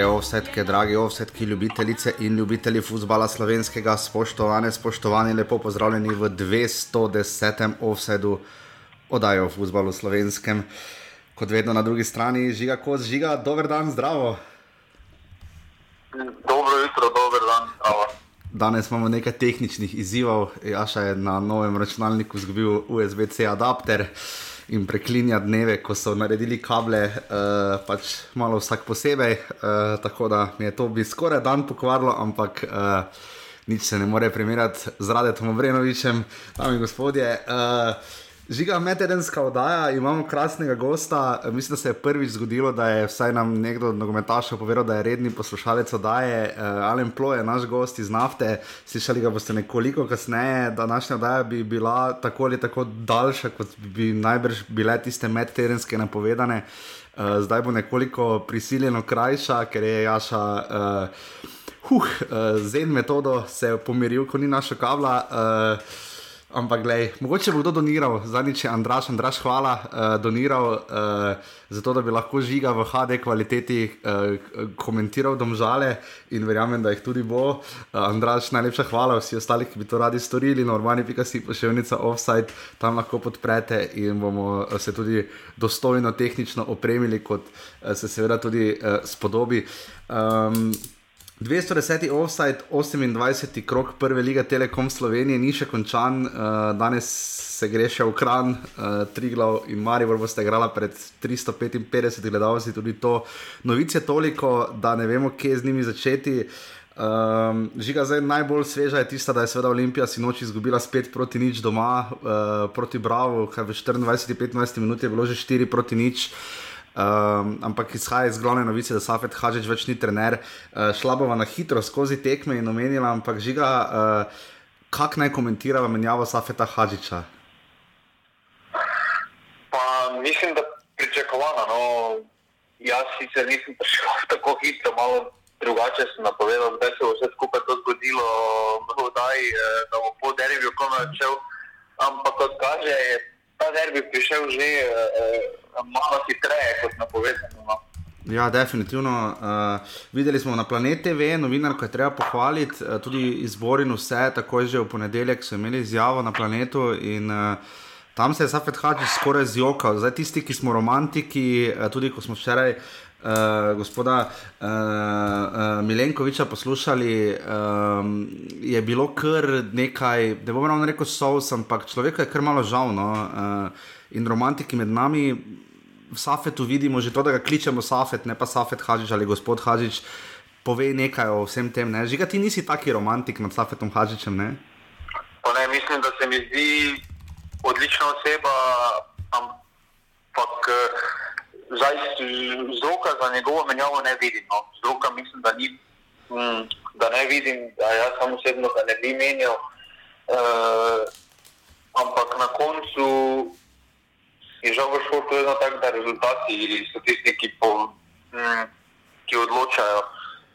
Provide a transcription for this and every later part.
Drage ovsetke, dragi ovsetki, ljubitelice in ljubitelji futbola slovenskega, spoštovane, spoštovani, lepo pozdravljeni v 210. ovsedu oddaje o futbalu slovenskem. Kot vedno na drugi strani, žiga kot žiga, dober dan, zdravo. Dobro jutro, dober dan, zdravo. Danes imamo nekaj tehničnih izzivov. Jaša je na novem računalniku zgubil USB-C adapter in preklinja dneve, ko so naredili kable, uh, pač malo vsak posebej. Uh, tako da mi je to bi skoraj dan pokvarilo, ampak uh, nič se ne more primerjati z Radetom Obrenovičem, dame in gospodje. Uh, Žiga, metedenska oddaja, imamo krasnega gosta. Mislim, da se je prvič zgodilo, da je vsaj nam nekdo od nogometašev povedal, da je redni poslušalec oddaje. Uh, Alen Plo je naš gost iz nafte, slišali ga boste nekoliko kasneje. Današnja oddaja bi bila tako ali tako daljša, kot bi najbrž bile tiste medtedenske napovedane. Uh, zdaj bo nekoliko prisiljeno krajša, ker je Jaša. Uh, Huh, uh, z enim metodo se je pomiril, ko ni našel kabla. Uh, Ampak, gledaj, mogoče bo kdo doniral, zadnjič je Andraš, Andraš, hvala, uh, doniral, uh, zato da bi lahko žiga v HD kvaliteti uh, komentiral domžale in verjamem, da jih tudi bo. Uh, Andraš, najlepša hvala vsi ostali, ki bi to radi storili, normalni pika si pošiljnica offside, tam lahko podprete in bomo se tudi dostojno tehnično opremili, kot uh, se seveda tudi uh, spodobi. Um, 210. offside, 28. krok prve lige Telekom Slovenije, ni še končan, uh, danes se gre še v kran, uh, Triglav in Maribor boste igrali pred 355 gledalci, tudi to. Novice toliko, da ne vemo, kje z njimi začeti. Um, žiga zdaj najbolj sveža je tista, da je seveda Olimpija si noč izgubila spet proti nič doma, uh, proti Bravo, kaj v 24-15 minuti je bilo že 4 proti nič. Um, ampak izhaja iz glavne novice, da Safet Hažič več ni trener. Uh, šla bova na hitro skozi tekme in omenila, ampak žiga, uh, kako naj komentirava menjavo Safeta Hažiča? Pa mislim, da pričakovano. No, jaz sicer nisem prišel tako hitro, malo drugače sem napovedal, da se bo vse skupaj to zgodilo, daj, da bo po komaj odšel. Ampak kot kaže, je ta derbi prišel že. Uh, malo hitreje kot napovedano. No. Ja, definitivno. Uh, videli smo na Planet TV, novinar, ki je treba pohvaliti, uh, tudi izbor in vse, tako že v ponedeljek, so imeli izjavo na planetu in uh, tam se je Safet Hadži skoraj zjokal. Zdaj, tisti, ki smo romantiki, uh, tudi ko smo včeraj. Uh, gospoda uh, uh, Milenkoviča poslušali, um, je bilo kar nekaj, da bomo ravno rekel, sous, ampak človeka je kar malo žal. No? Uh, in romantiki med nami, v Safetu vidimo že to, da ga kličemo Safet, ne pa Safet Hažič ali gospod Hažič, pove nekaj o vsem tem. Ne? Žiga, ti nisi taki romantik nad Safetom Hažičem. Ne? Ne, mislim, da se mi zdi odlična oseba, ampak zdaj zvoka za njegovo menjavo ne vidim. No. Zvoka mislim, da, ni, hm, da ne vidim, da jaz sam osebno ga ne bi menjal. Uh, ampak na koncu je žal v športu vedno tako, da rezultati so tisti, ki, po, mm, ki odločajo.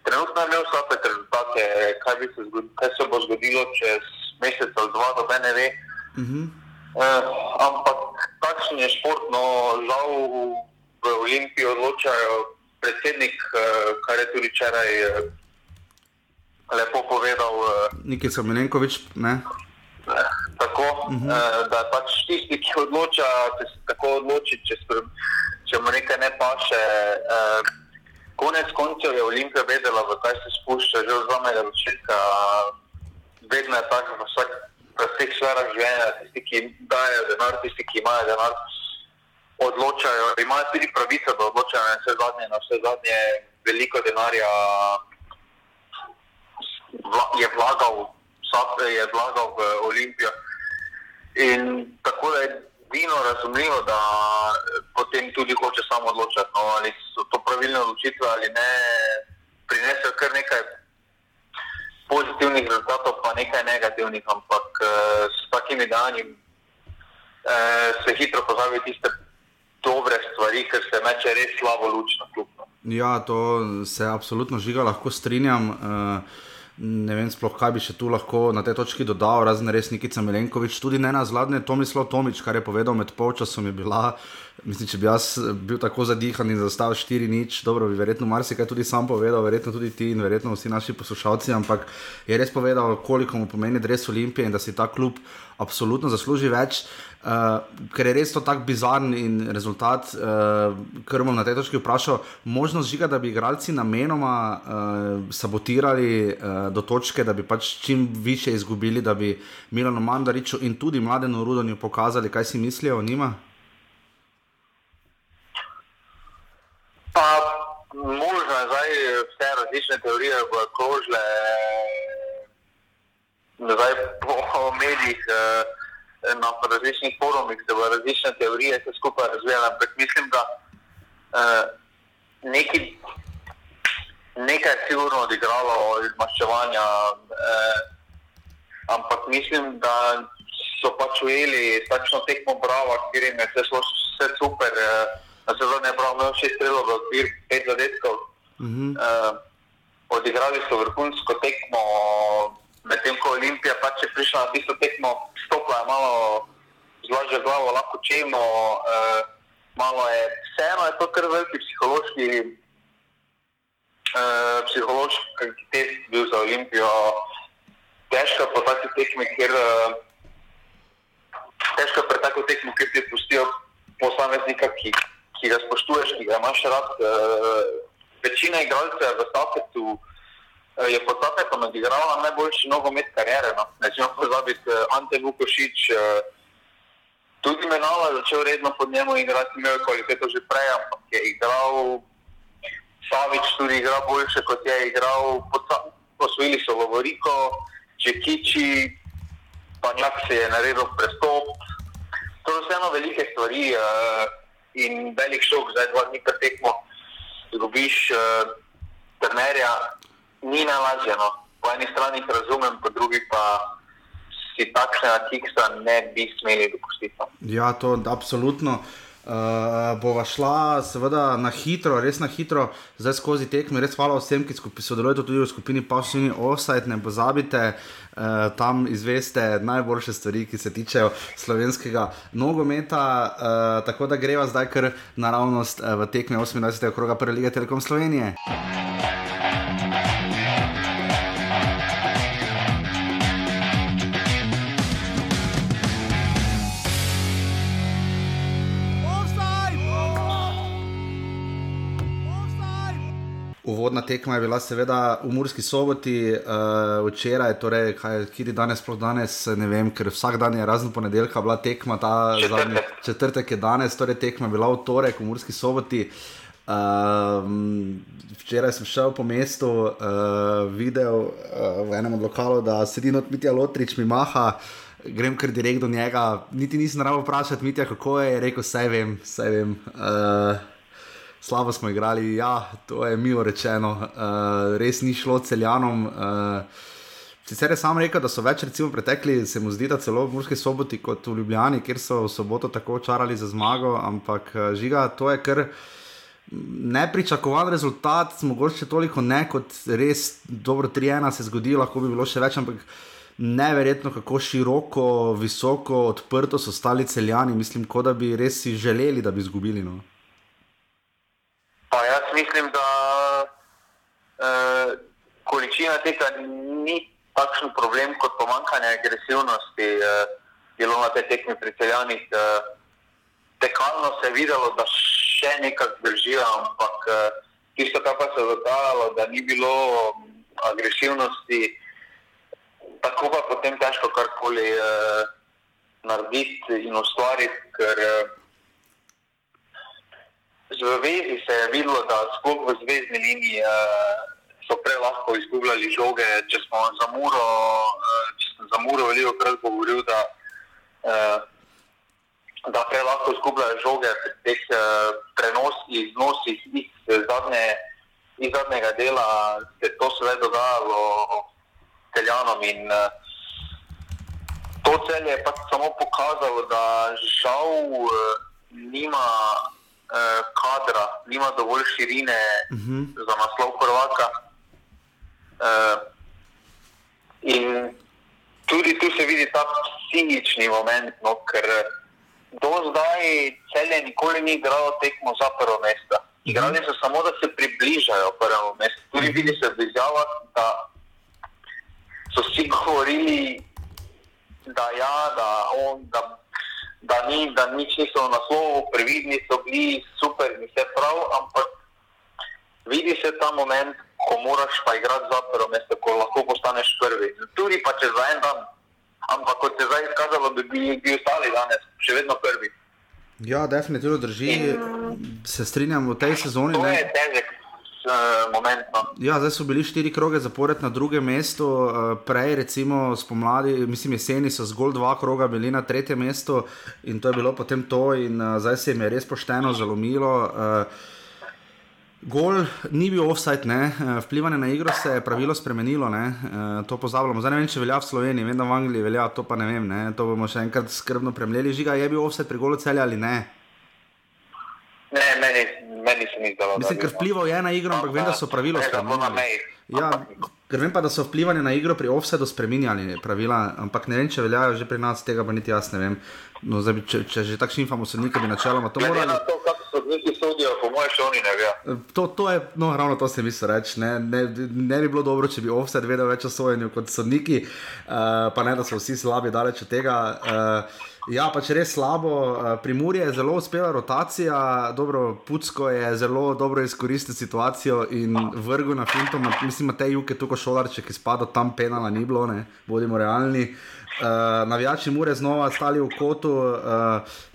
Trenutno je imel te rezultate, kaj, se zgodilo, kaj se bo zgodilo čez mesec ali dva, do mene ve. Uh -huh. eh, ampak takšen je šport, no žal v Olimpiji odločajo predsednik, eh, kar je tudi včeraj eh, lepo povedal. Eh, Nekaj so Milenkovič, ne? Tako, uh -huh. uh, da pač tisti, ki odloča, če se tako odloči, če, če mu nekaj ne paše. Konec koncev je Olimpija vedela, v kaj se spušča, že od samega začetka. Vedno je tako, v vseh sferah življenja, tisti, ki dajo denar, tisti, ki imajo denar, odločajo. Imajo tudi pravico, da odločajo na vse zadnje, na vse zadnje veliko denarja je vlagal je vlagal v Olimpijo. In tako je edino razumljivo, da potem tudi hoče samo odločiti, no, ali so to pravilne odločitve ali ne. Prinesel kar nekaj pozitivnih rezultatov, pa nekaj negativnih, ampak uh, s takimi danji uh, se hitro pozabi tiste dobre stvari, ker se meče res slabo luč na klubno. Ja, to se absolutno žiga, lahko strinjam. Uh ne vem, sploh kaj bi še tu lahko na tej točki dodal, razen res Nikica Milenkovič, tudi ne na zadnje Tomislav Tomič, kar je povedal med polčasom, je bila Mislim, če bi jaz bil tako zadihan in zastavil štiri nič, dobro bi verjetno marsikaj tudi sam povedal, verjetno tudi ti in verjetno vsi naši poslušalci, ampak je res povedal, koliko mu pomeni dres Olimpije in da si ta klub absolutno zasluži več. Uh, ker je res to tako bizaren in rezultat, uh, ker bom na tej točki vprašal, možnost žiga, da bi igralci namenoma uh, sabotirali uh, do točke, da bi pač čim više izgubili, da bi Milano Mandariču in tudi mlademu Rudonju pokazali, kaj si mislijo o njima. Pa možno je zdaj vse različne teorije v krožle, zdaj po medijih, eh, na različnih forumih se v različne teorije se skupaj razvijajo, ampak mislim, da eh, neki, nekaj je sigurno odigralo iz maščevanja, eh, ampak mislim, da so pač ujeli takšno tekmo brava, kjer jim je vse super na sezoni je imel šest strelov v okvir, pet zadetkov. Uh -huh. uh, odigrali so vrhunsko tekmo, medtem ko Olimpija pač je prišla na tisto tekmo, stopila je malo zlažje glavo, lahko čemo, uh, je vseeno, je to kar veliki psihološki, uh, psihološki test bil za Olimpijo. Težko je po takih tekmih, ker uh, težko je pri takih tekmih, ker ti pustijo posameznika, ki ki ga spoštuješ, ki ga imaš rad. Uh, večina igralcev v Stafetu uh, je pod Stafetom odigrala najboljši nogomet karijere. No. Ne smemo pozabiti uh, Ante Vukošič. Uh, tudi Menala začel redno pod njemu igrati, imel je kvaliteto že prej, ampak je igral. Savič tudi igra boljše, kot je igral. Posvojili so Lovoriko, Čekiči, Panjak se je naredil prestop. To so vseeno velike stvari. Uh, in velik šok, zdaj dva dni pred tekmo, zgubiš uh, trenerja, ni najlažje. No. Po eni strani jih razumem, po drugi pa si takšnega kiksa ne bi smeli dopustiti. No. Ja, to je absolutno. Uh, bova šla, seveda, na hitro, res na hitro, zdaj skozi tekme. Res hvala vsem, ki sodelujete tudi v skupini Pavšini Offside. Ne pozabite, uh, tam izveste najboljše stvari, ki se tičejo slovenskega nogometa. Uh, tako da greva zdaj kar naravnost uh, v tekme 28. kroga Prve lige Telekom Slovenije. Uvodna tekma je bila seveda v Murski soboti, uh, včeraj, torej, kaj je danes, sploh danes, ne vem, ker vsak dan je razen ponedeljka bila tekma, ta zadnji četrtek je danes, torej tekma je bila v torek v Murski soboti. Uh, včeraj sem šel po mestu, uh, videl uh, v enem od lokalov, da sedi not Mitja Lotrič, mi maha. Grem kar direkt do njega, niti nisem rado vprašal, Mitja, kako je, rekel, vse vem, vse vem. Uh, slabo smo igrali, ja, to je milo rečeno, uh, res ni šlo celjanom. Uh, Sicer je sam rekel, da so več recimo pretekli, se mu zdi, da celo v Murski soboti kot v Ljubljani, kjer so v soboto tako čarali za zmago, ampak uh, žiga, to je kar nepričakovan rezultat, mogoče toliko ne kot res dobro 3-1 se zgodi, lahko bi bilo še več, ampak neverjetno, kako široko, visoko, odprto so stali celjani, mislim, kot da bi res si želeli, da bi izgubili. No. Pa jaz mislim, da uh, količina tega ni takšen problem kot pomankanje agresivnosti. Uh, bilo na te tekmi priseljenih, uh, tekalno se je videlo, da še nekaj držijo, ampak uh, tisto, kar pa se je dogajalo, da ni bilo agresivnosti, tako pa potem težko karkoli uh, narediti in ustvariti. Ker, uh, Z vezi se je videlo, da sploh v zvezdni liniji uh, so prej lahko izgubljali žoge. Če smo za Muro, uh, če sem za Muro veliko krat govoril, da, uh, da prej lahko izgubljajo žoge pri teh uh, prenosih, iznosih iz, zadnje, iz zadnjega dela, se to seveda dogajalo celjanom. In, uh, to celje je pa samo pokazalo, da žal nima. Eh, kadra, nima dovolj širine uh mhm. -huh. za naslov prvaka. Uh, in tudi tu se vidi ta psihični moment, no, ker do zdaj celje nikoli ni igralo tekmo za prvo mesto. Igrali so samo, da se približajo prvemu mestu. Tudi vidi se v izjavah, da so vsi govorili, da, ja, da, on, da, da, ni, da nič niso v naslovu, previdni so bili, super, mi se prav, ampak vidi se ta moment, ko moraš pa igrati za prvo mesto, ko lahko postaneš prvi. Tudi pa če za en dan, ampak kot se je zdaj izkazalo, bi bili bi ostali danes še vedno prvi. Ja, definitivno drži. Se strinjam v tej sezoni. To Ne? je težek uh, moment. No. Ja, zdaj so bili štiri kroge zapored na drugem mestu, eh, prej, recimo spomladi, mislim, jeseni so zgolj dva kroga bili na tretjem mestu in to je bilo potem to, in uh, zdaj se jim je res pošteno zalomilo. Uh, Gol ni bil offside, ne? vplivanje na igro se je pravilo spremenilo, ne? To pozabljamo. Zdaj ne vem, če velja v Sloveniji, vem, da v Angliji velja, to pa ne vem, ne? to bomo še enkrat skrbno premljeli. Žiga je bil offside pri golu celja ali ne? Meni se ni zdelo. Mislim, ker vplival je na igro, ampak vem, da so pravilo spremenili. Ja, ker vem pa, da so vplivali na igro pri offsetu spremenjali pravila, ampak ne vem, če veljajo že pri nas, tega pa niti jaz ne vem. No, zdaj, če, če že takšni infamo sodniki bi načeloma to morali. na to, kako so neki sodijo, po mojem, še oni ne vejo. To, to je, no, ravno to se mi se reče. Ne, ne, ne bi bilo dobro, če bi offset vedel več o sojenju kot sodniki, uh, pa ne, da so vsi slabi, daleč od tega. Uh, ja, pač res slabo. Uh, pri Muri je zelo uspela rotacija, dobro, Pucko je zelo dobro izkoristil situacijo in vrgel na finto. Ma- Mislim, da te juke tukaj šolarče, ki spada tam penala ni bilo, ne, bodimo realni. Uh, navijači Mure znova stali v kotu, uh,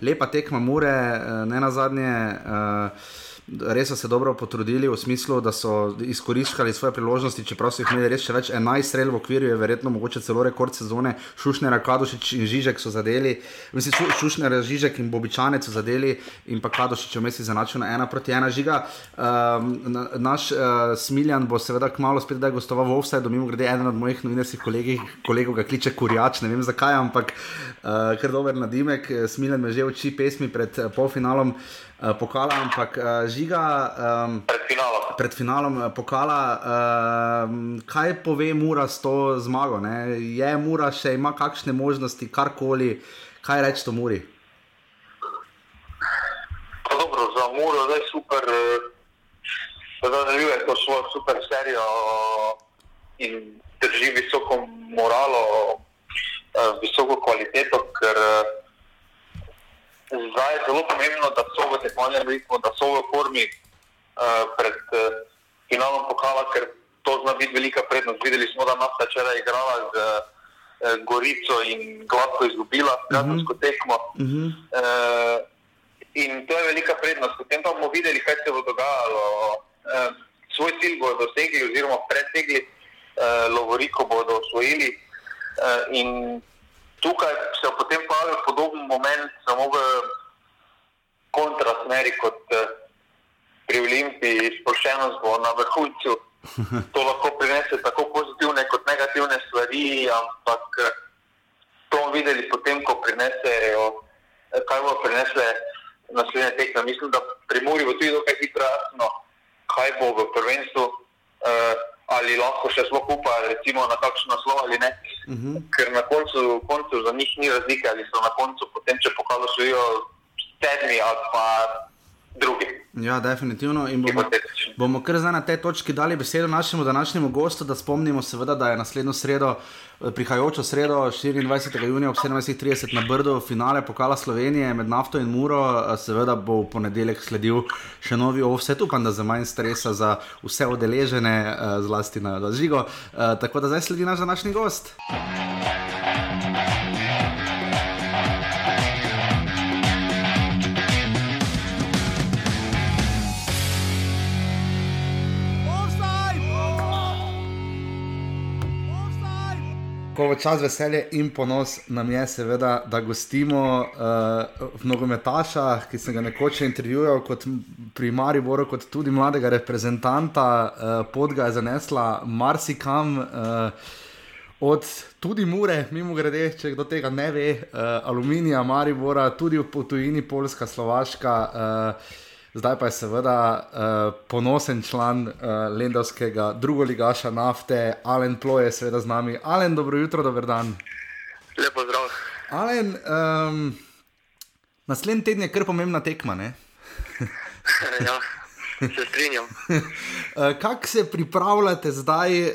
lepa tekma Mure, uh, ne na zadnje. Uh, Res so se dobro potrudili v smislu, da so izkoristili svoje priložnosti, čeprav so jih imeli res še več. 11 strel v okviru je verjetno mogoče celo rekord sezone. Šušner, Kadošič in Žižek so zadeli, mislim, Šu- Šušner, Žižek in Bobičanec so zadeli in pa Kadošič je vmes izenačil na ena proti ena žiga. Um, na, naš uh, Smiljan bo seveda kmalo spet gostoval v Offside, mimo grede eden od mojih novinarskih kolegij, kolegov ga kliče Kurjač, ne vem zakaj, ampak uh, ker dober nadimek, Smiljan me že uči pesmi pred uh, polfinalom pokala, ampak uh, žiga. Um, Pred finalom. Pred finalom eh, pokala, uh, kaj pove Mura s to zmago? Ne? Je Mura še ima kakšne možnosti, karkoli, kaj reči to Muri? Pa dobro, za Muro zdaj super, da nadaljuje to svojo super serijo in drži visoko moralo, visoko kvaliteto, ker zdaj je zelo pomembno, da so v tekmovalnem ritmu, da so v formi eh, pred eh, finalom pokala, ker to zna biti velika prednost. Videli smo, da nas včeraj igrala z eh, Gorico in gladko izgubila, kazensko tekmo. Uh -huh. Eh, in to je velika prednost. Potem pa bomo videli, kaj se bo dogajalo. Eh, svoj cilj bodo dosegli, oziroma presegli, eh, Lovoriko bodo osvojili. Eh, in tukaj se je potem pojavil podoben moment, samo v kontrasmeri kot eh, pri Olimpiji, sproščenost bo na vrhuncu. To lahko prinese tako pozitivne kot negativne stvari, ampak eh, to bomo videli potem, ko prinesejo, eh, kaj bo prinesle naslednje tekme. Mislim, da pri Muri bo tudi dokaj hitro jasno, kaj bo v prvenstvu, eh, ali lahko še sploh upa, recimo na kakšen naslov ali ne. Uh -huh. Ker na koncu, koncu za njih ni razlike, ali so na koncu potem, če pokalo svojo sedmi ali pa drugi. Ja, definitivno. In bomo, bomo kar zdaj na tej točki dali besedo našemu današnjemu gostu, da spomnimo, seveda, da je naslednjo sredo, prihajajočo sredo, 24. junija ob 17.30 na Brdu, finale pokala Slovenije med Nafto in Muro. Eh, Seveda bo v ponedeljek sledil še novi offset, upam, da za manj stresa za vse odeležene, eh, zlasti na žigo. Eh, Tako da zdaj sledi naš današnji gost. Ko v čas veselje in ponos nam je, seveda, da gostimo uh, nogometaša, ki sem ga nekoč intervjuval kot m- pri Mariboru, kot tudi mladega reprezentanta, uh, pot ga je zanesla marsikam. Uh, Od tudi Mure, mimo grede, če kdo tega ne ve, uh, Aluminija, Maribora, tudi v po tujini, Poljska, Slovaška, uh, zdaj pa je seveda uh, ponosen član uh, Lendavskega drugoligaša nafte, Alen Ploje, seveda z nami. Alen, dobro jutro, dober dan. Lepo zdrav. Alen, um, Naslednji teden je kar pomembna tekma. ja, se strinjam. Eh, kako se pripravljate zdaj, uh,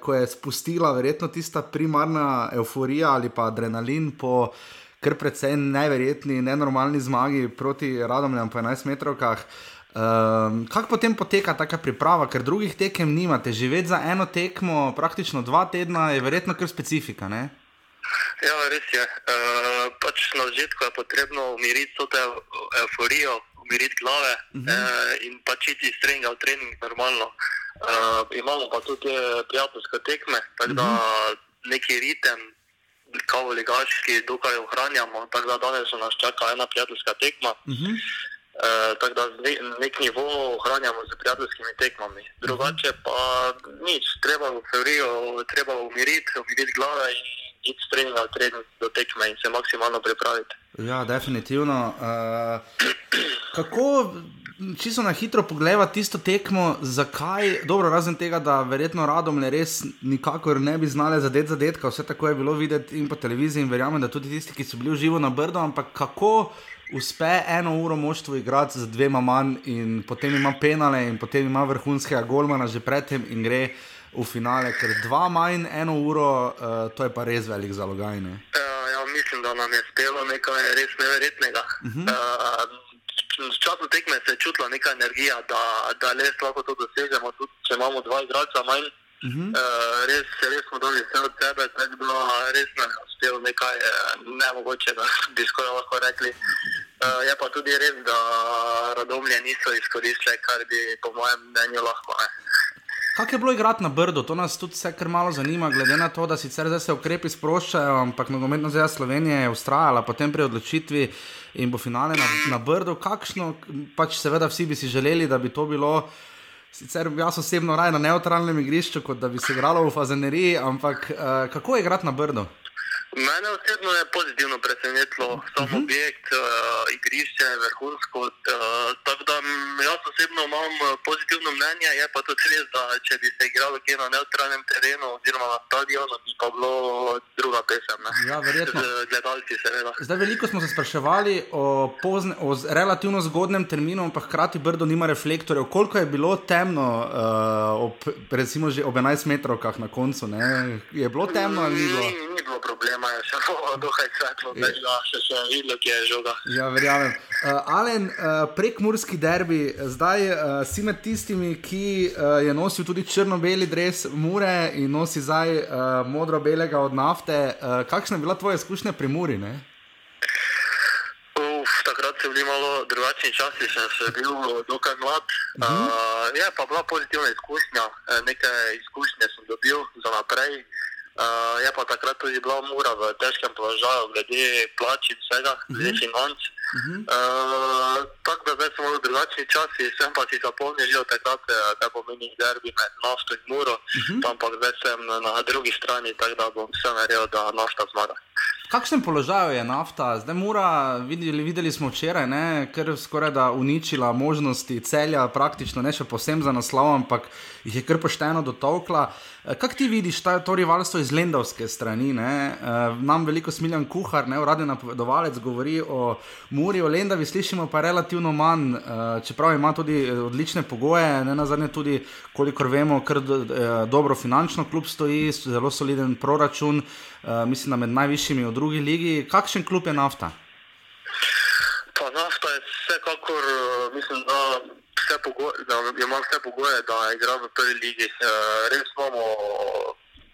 ko je spustila verjetno tista primarna euforija ali pa adrenalin po kar precej neverjetni, nenormalni zmagi proti Radomljam po 11 metrovkah? Um, kako potem poteka ta priprava, ker drugih tekem nimate? Živeti za eno tekmo, praktično dva tedna, je verjetno kar specifika. Ne? Ja, res je. E, pač na začetku je potrebno umiriti to euforijo, umiriti glave uh -huh. e, in pač iti iz treninga v trening normalno. E, imamo pa tudi prijateljske tekme, tako da uh mhm. -huh. neki ritem, kao ligaški, dokaj ohranjamo. Tako da danes nas čaka ena prijateljska tekma. Uh mhm. -huh. Uh, tako da nek nivo ohranjamo z prijateljskimi tekmami. Drugače pa nič, treba v febriju, treba umiriti, umiriti glave in iti trening na trening do tekme in se maksimalno pripraviti. Ja, definitivno. Uh, kako čisto na hitro pogleda tisto tekmo, zakaj, dobro, razen tega, da verjetno radom le res nikakor ne bi znali zadeti zadetka, vse tako je bilo videti in po televiziji in verjamem, da tudi tisti, ki so bili živo na Brdo, ampak kako uspe eno uro moštvo igrati z dvema manj in potem ima penale in potem ima vrhunskega golmana že predtem in gre v finale, ker dva manj, eno uro, uh, to je pa res velik zalogaj. Uh, ja, mislim, da nam je uspelo nekaj res neverjetnega. Uh -huh. uh, času tekme se je čutila neka energija, da, da res lahko to dosežemo, tudi če imamo dva igralca manj. Uh -huh. uh, res, res smo dali vse od sebe, tako da res nam je uspelo nekaj nemogoče, da bi skoraj lahko rekli. Uh, je pa tudi res, da radomlje niso izkoristili, kar bi po mojem mnenju lahko. Ne. Kako je bilo igrati na Brdu, to nas tudi vse kar malo zanima, glede na to, da sicer zdaj se ukrepi sproščajo, ampak nogometna zveza Slovenije je ustrajala potem pri odločitvi in bo finale na, na Brdu. Kakšno, pač seveda vsi bi si želeli, da bi to bilo. Sicer jaz osebno raje na neutralnem igrišču, kot da bi se igralo v Fazeneriji, ampak uh, kako je igrati na Brdu? Mene osebno je pozitivno presenetilo, sam uh mhm. -huh. objekt, uh, igrišče, vrhunsko. Uh, tako da osebno imam eh, pozitivno mnenje, je pa tudi res, da če bi se igralo kje na neutralnem terenu oziroma na stadionu, bi pa bilo druga pesem. Ne? Ja, verjetno. Z gledalci, seveda. Zdaj, veliko smo se spraševali o, pozne, o relativno zgodnem terminu, pa hkrati Brdo nima reflektorjev. Koliko je bilo temno, uh, ob, recimo že ob 11 metrovkah na koncu? Ne? Je bilo temno ali ni bilo? Ni, ni bilo problema imajo samo dokaj svetlo, da je še, še vidno, kje je žoga. Ja, verjamem. Uh, Alen, uh, prek Murski derbi, zdaj uh, si med tistimi, ki uh, je nosil tudi črno-beli dres Mure in nosi zdaj uh, modro-belega od nafte. Uh, kakšna je bila tvoja izkušnja pri Muri? Ne? Takrat so bili malo drugačni časi, sem bil dokaj mlad. Uh -huh. uh, je pa bila pozitivna izkušnja, nekaj izkušnje sem dobil za naprej. Uh, Uh, je pa takrat tudi bila mura v težkem položaju, glede plač in vsega, uh -huh. glede financ. Uh -huh. uh, tako da zdaj smo v drugačni časi, sem pa si zapomnil že od takrat, da eh, pomeni derbi med nafto in muro, uh -huh. ampak zdaj sem na drugi strani, tako da bom vse naredil, da nafta zmaga. Kakšen položaj je nafta? Zdaj mora, videli, videli smo včeraj, ker je skoraj da uničila možnosti celja, praktično ne še posem za naslov, ampak jih je kar pošteno dotovkla. Eh, Kaj ti vidiš, ta, to rivalstvo iz Lendavske strani? Ne? Eh, nam veliko smiljan kuhar, ne uradni napovedovalec, govori o Muri, o Lendavi, slišimo pa relativno manj, eh, čeprav ima tudi odlične pogoje, ne na zadnje tudi, kolikor vemo, kar dobro finančno klub stoji, zelo soliden proračun, mislim, da med najvišjimi v drugi ligi. Kakšen klub je nafta? Pa nafta je vsekakor, mislim, da vse pogoje, da ima vse pogoje, da igra v prvi ligi. Eh, res imamo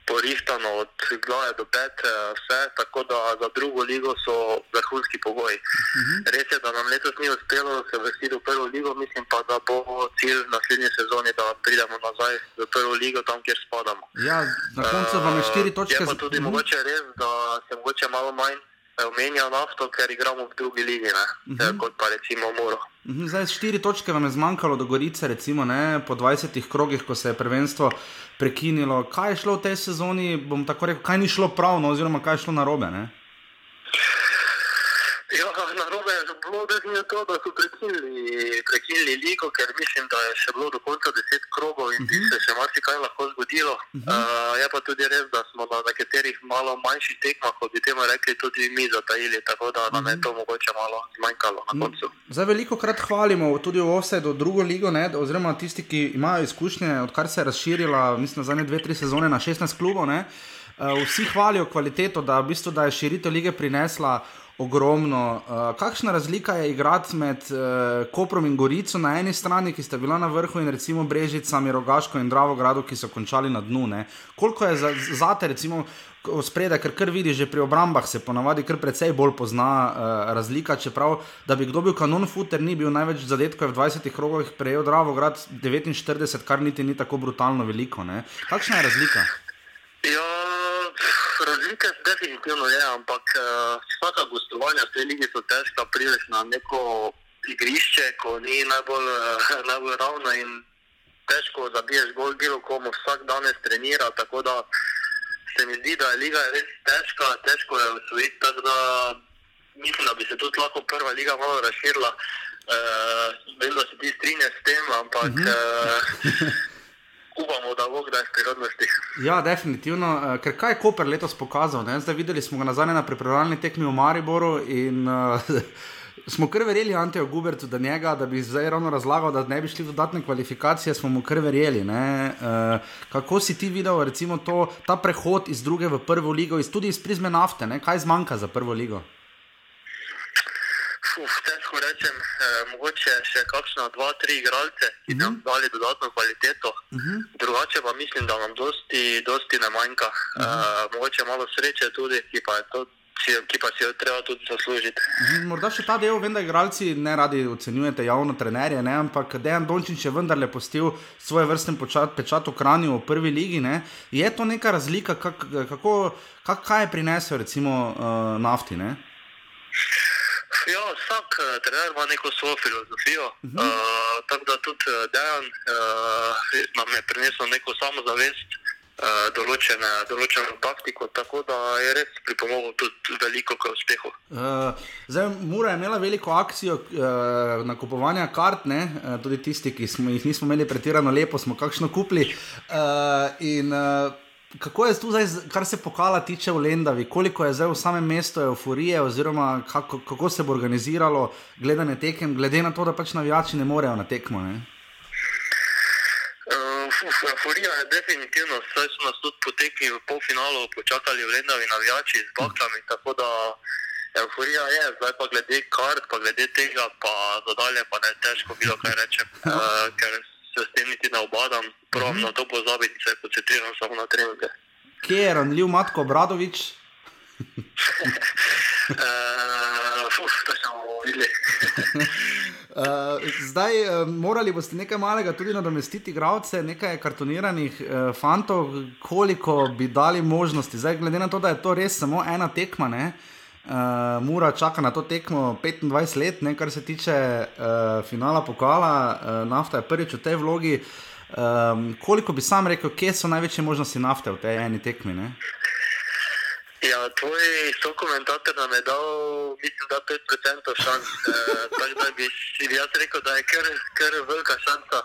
porihtano od glave do pete, vse, tako da za drugo ligo so vrhunski pogoji. Uh mhm. -huh. Res je, da nam letos ni uspelo se vrstiti v prvo ligo, mislim pa, da bo cilj naslednje sezone, da pridemo nazaj v prvo ligo, tam kjer spadamo. Ja, na koncu vam je štiri točke. Je pa tudi uh mhm. -huh. mogoče res, da se mogoče malo manj omenja nafto, ker igramo v drugi ligi, uh mhm. -huh. kot pa recimo Moro. Uh mhm, -huh. Zdaj, štiri točke vam je zmanjkalo do Gorice, recimo, ne, po 20 krogih, ko se je prvenstvo prekinilo. Kaj je šlo v tej sezoni, bom tako rekel, kaj ni šlo prav, no, oziroma kaj je šlo narobe? Ja, na robe je bilo definitivno to, da so prekinili, prekinili ligo, ker mislim, da je še bilo do konca deset krogov in uh -huh. se še marsikaj lahko zgodilo. Uh -huh. uh, je pa tudi res, da smo na nekaterih malo manjših tekmah, kot bi temu rekli, tudi mi zatajili, tako da nam je to mogoče malo zmanjkalo na koncu. Zdaj veliko krat hvalimo tudi v vse do drugo ligo, ne, oziroma tisti, ki imajo izkušnje, odkar se je razširila, mislim, zadnje dve, tri sezone na 16 klubov. Ne, uh, vsi hvalijo kvaliteto, da, v bistvu, da je širitev lige prinesla ogromno. Uh, kakšna razlika je igrati med uh, Koprom in Gorico na eni strani, ki sta bila na vrhu, in recimo Brežicami, Rogaško in Dravogradu, ki so končali na dnu? Ne? Koliko je za, za te, recimo, spredaj, ker kar vidiš že pri obrambah, se ponavadi kar precej bolj pozna uh, razlika. Čeprav, da bi kdo bil kanon futer, ni bil največ zadetkov v 20 krogih, prejel Dravograd 49, kar niti ni tako brutalno veliko. Ne? Kakšna je razlika? Ja, razlike definitivno je, ampak uh, vsaka gostovanja v tej ligi so težka, prideš na neko igrišče, ko ni najbolj, uh, najbolj ravno in težko zabiješ bolj bilo komu, vsak danes trenira, tako da se mi zdi, da je liga res težka, težko je usvojiti, tako da mislim, da bi se tudi lahko prva liga malo razširila. Uh, vem, da se ti strinjaš s tem, ampak mm -hmm. uh, upamo, da bo kdaj v prihodnosti. Ja, definitivno. Uh, ker kaj je Koper letos pokazal? Ne? Zdaj videli smo ga nazaj na pripravljalni tekmi v Mariboru. In, uh, Smo kar verjeli Anteju Gubertu, da, njega, da bi zdaj ravno razlagal, da ne bi šli v dodatne kvalifikacije, smo mu kar verjeli. Uh, kako si ti videl recimo, to, ta prehod iz druge v prvo ligo, iz, tudi iz prizme nafte, ne? kaj zmanjka za prvo ligo? Uf, težko rečem, eh, mogoče še kakšno, dva, tri igralce, ki uh -huh. nam mhm. dali dodatno kvaliteto. Uh mhm. -huh. Drugače pa mislim, da nam dosti, dosti ne manjka. Uh -huh. uh, mogoče malo sreče tudi, ki pa, to, ki pa si jo treba tudi zaslužiti. Mhm. Morda še ta del, vem, da igralci ne radi ocenjujete javno trenerje, ne? ampak Dejan Dončić je vendarle postil svoj vrsten pečat v Kranju v prvi ligi. Ne? Je to neka razlika, kak, kako, kak, kaj je prinesel recimo uh, nafti? Ne? Ja, vsak uh, trener ima neko svojo filozofijo. Uh -huh. uh, tako da tudi uh, Dejan uh, nam je prinesel neko samozavest, uh, določene, določeno taktiko, tako da je res pripomogel tudi veliko k uspehu. Uh, zdaj, Mura je imela veliko akcijo uh, nakupovanja kart, ne? Uh, tudi tisti, ki smo jih nismo imeli pretirano lepo, smo kakšno kupili. Uh, in, uh, kako je tu zdaj, kar se pokala tiče v Lendavi, koliko je zdaj v samem mestu euforije, oziroma kako, kako se bo organiziralo gledanje tekem, glede na to, da pač navijači ne morejo na tekmo. Ne? Uh, euforija je definitivno, saj so nas tudi potekli v polfinalu, počakali v Lendavi navijači z baklami, tako da euforija je, zdaj pa glede kart, pa glede tega, pa zadalje pa ne težko bilo kaj rečem, uh, se s tem niti ne obadam, pravim na to pozabiti, se koncentriram samo na treninge. Kje je ranljiv Matko Bradovič? Uh, zdaj, uh, morali boste nekaj malega tudi nadomestiti, gradce, nekaj kartoniranih uh, fantov, koliko bi dali možnosti. Zdaj, glede na to, da je to res samo ena tekma, uh, uh, Mura čaka na to tekmo 25 let, ne, kar se tiče uh, finala pokala, uh, nafta je prvič v tej vlogi. Um, koliko bi sam rekel, kje so največje možnosti nafte v tej eni tekmi? Ne? Ja, tvoj sokomentator nam je dal, mislim, da 5% šans. E, tako da bi si jaz rekel, da je kar, kar velika šansa.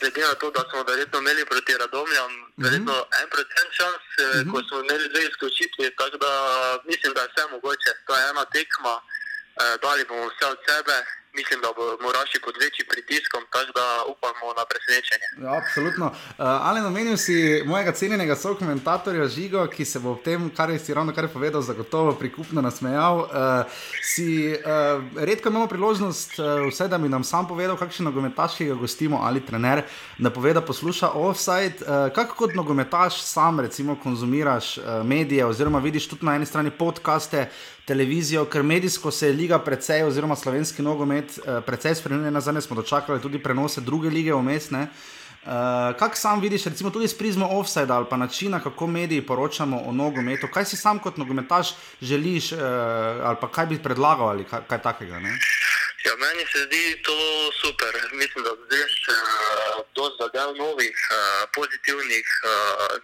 Glede na to, da smo verjetno imeli proti Radomljam, mhm. verjetno 1% šans, mm -hmm. ko smo imeli dve izključitvi. Tako da mislim, da je vse mogoče. To je ena tekma, e, dali bomo vse od sebe mislim, da bomo rašli pod večjim pritiskom, tako da upamo na presenečenje. Ja, absolutno. Uh, ali namenil si mojega cenjenega sokomentatorja Žigo, ki se bo v tem, kar si ravno kar povedal, zagotovo prikupno nasmejal. Uh, si, uh, redko imamo priložnost, uh, vse da bi nam sam povedal, kakšen nogometaš, ki ga gostimo ali trener, da pove, da posluša offside. Uh, kako kot nogometaš sam recimo konzumiraš uh, medije oziroma vidiš tudi na eni strani podkaste, televizijo, ker medijsko se je liga precej, oziroma slovenski nogomet, uh, precej spremenila. Zdaj smo dočakali tudi prenose druge lige vmesne. Uh, kaj sam vidiš, recimo tudi s prizmo offside ali pa načina, kako mediji poročamo o nogometu? Kaj si sam kot nogometaš želiš, uh, ali pa kaj bi predlagal ali kaj, kaj takega? Ne? Ja, meni se zdi to super. Mislim, da zdaj je dosti zadev novih, uh, pozitivnih, uh,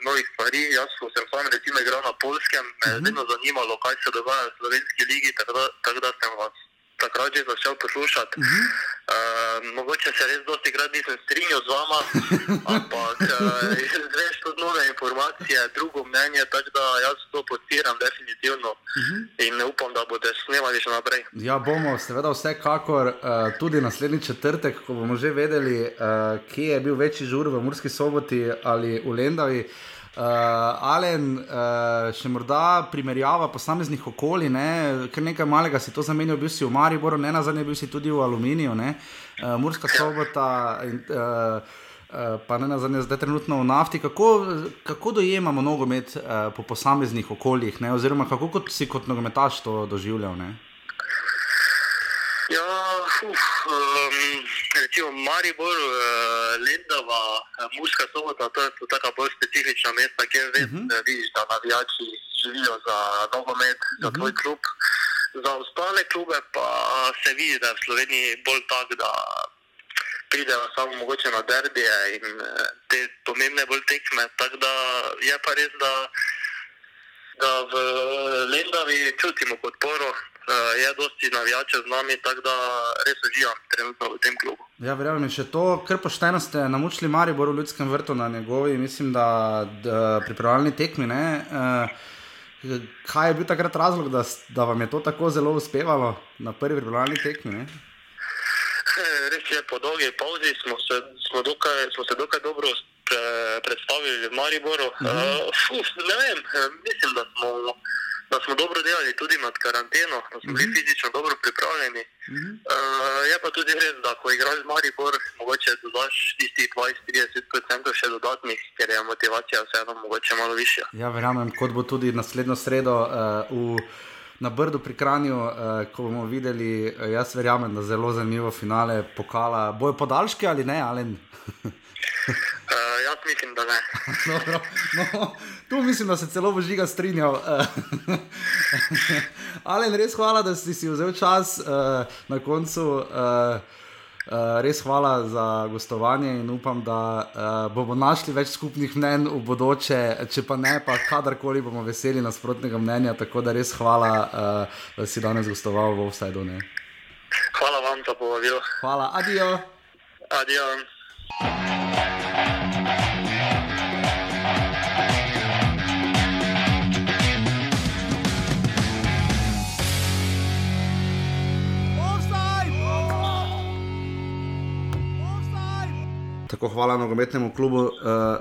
novih stvari. Jaz sem sam recimo igral na Polskem, me je uh mhm. -huh. vedno zanimalo, kaj se dogaja v slovenski ligi, tako da, tak da sem vas takrat že začel poslušati. Uh -huh. uh, mogoče se res dosti krat nisem strinjal z vama, ampak uh, veš tudi nove informacije, drugo mnenje, tako da jaz to podpiram definitivno uh -huh. in upam, da boste snemali še naprej. Ja, bomo, seveda vsekakor uh, tudi naslednji četrtek, ko bomo že vedeli, uh, kje je bil večji žur v Murski soboti ali v Lendavi. Uh, Alen, uh, še morda primerjava posameznih okolij, ne? ker nekaj malega si to zamenjal, bil si v Mariboru, ne na zadnje, bil si tudi v Aluminiju, uh, Murska sobota, in, uh, uh, pa ne na zadnje, zdaj trenutno v nafti. Kako, kako dojemamo nogomet uh, po posameznih okoljih, ne? oziroma kako kot si kot nogometaš to doživljal? Ne? Ja, uf, um, recimo Maribor, uh, Lendava, uh, Muska sobota, to so tako bolj specifična mesta, kjer vem, uh mhm. -huh. vidiš, da navijači živijo za nogomet, za uh -huh. tvoj klub. Za ostale klube pa se vidi, da je v Sloveniji bolj tak, da pridejo samo mogoče na derbije in te pomembne bolj tekme. Tako da je pa res, da, da v Lendavi čutimo podporo je dosti navijačev z nami, tako da res uživam trenutno v tem klubu. Ja, verjamem, še to, kar pošteno ste namučili Maribor v ljudskem vrtu na njegovi, mislim, da, da pripravljalni tekmi. Uh, kaj je bil takrat razlog, da, da vam je to tako zelo uspevalo na prvi pripravljalni tekmi? Ne? Res je, po dolgi pauzi smo se, smo dokaj, smo se dokaj dobro predstavili v Mariboru. Uh -huh. uh, fuf, ne vem, mislim, da smo da smo dobro delali tudi nad karanteno, da smo bili mm -hmm. fizično dobro pripravljeni. Mm -hmm. uh, je pa tudi res, da ko igraš z Maribor, mogoče dodaš tistih 20-30% še dodatnih, ker je motivacija vseeno mogoče malo višja. Ja, verjamem, kot bo tudi naslednjo sredo uh, v. Na Brdu pri Kranju, uh, ko bomo videli, uh, jaz verjamem, da zelo zanimivo finale pokala. Bojo podaljški ali ne, ali ne? Uh, jaz mislim, da ne. Dobro, no, tu mislim, da se celo v žiga strinjal. Ali res hvala, da si si vzel čas uh, na koncu. Uh, Uh, res hvala za gostovanje in upam, da uh, bomo našli več skupnih mnen v bodoče, če pa ne, pa kadarkoli bomo veseli nasprotnega mnenja. Tako da res hvala, uh, da si danes gostoval v Offsideu. Hvala vam za povabilo. Hvala, adijo. Adijo. Thank you. Tako hvala nogometnemu klubu uh,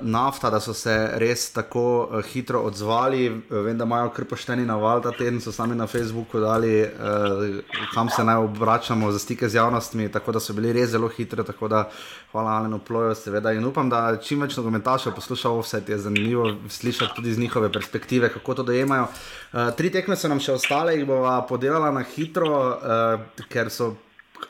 Nafta, da so se res tako uh, hitro odzvali. Vem, da imajo kar pošteni naval ta teden, so sami na Facebooku dali, uh, kam se naj obračamo za stike z javnostmi. Tako da so bili res zelo hitri. Tako da hvala Alenu Ploju, seveda. In upam, da čim več nogometašev posluša vse, je zanimivo slišati tudi iz njihove perspektive, kako to dojemajo. Uh, tri tekme so nam še ostale, jih bova podelala na hitro, uh, ker so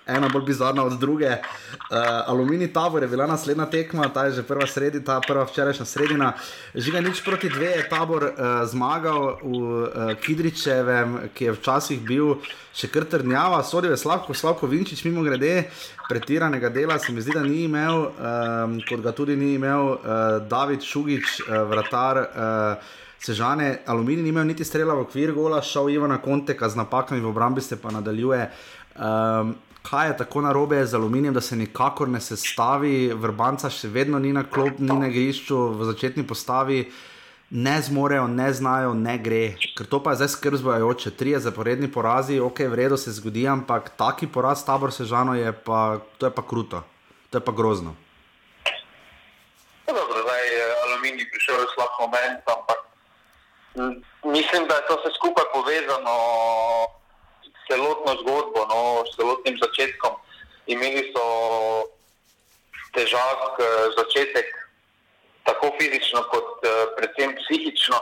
ena bolj bizarna od druge. Uh, Aluminij tabor je bila naslednja tekma, ta je že prva sredi, ta prva včerajšnja sredina. Žiga nič proti dve je tabor uh, zmagal v uh, Kidričevem, ki je včasih bil še kar trdnjava, sodijo je Slavko, Slavko Vinčič, mimo grede, pretiranega dela se mi zdi, da ni imel, um, kot ga tudi ni imel uh, David Šugič, uh, vratar. Uh, Sežane, aluminij ni imel niti strela v okvir gola, šel je na konteka z napakami v obrambi, se pa nadaljuje. Um, kaj je tako narobe z aluminijem, da se nikakor ne sestavi, vrbanca še vedno ni na klop, ni na grišču, v začetni postavi. Ne zmorejo, ne znajo, ne gre. Ker to pa je zdaj skrb zbojajoče. Tri je zaporedni porazi, ok, v redu se zgodi, ampak taki poraz tabor sežano je pa, to je pa kruto, to je pa grozno. No, dobro, zdaj je aluminij prišel v slab moment, ampak mislim, da je to vse skupaj povezano celotno zgodbo, no, s celotnim začetkom. Imeli so težak uh, začetek, tako fizično, kot uh, predvsem psihično.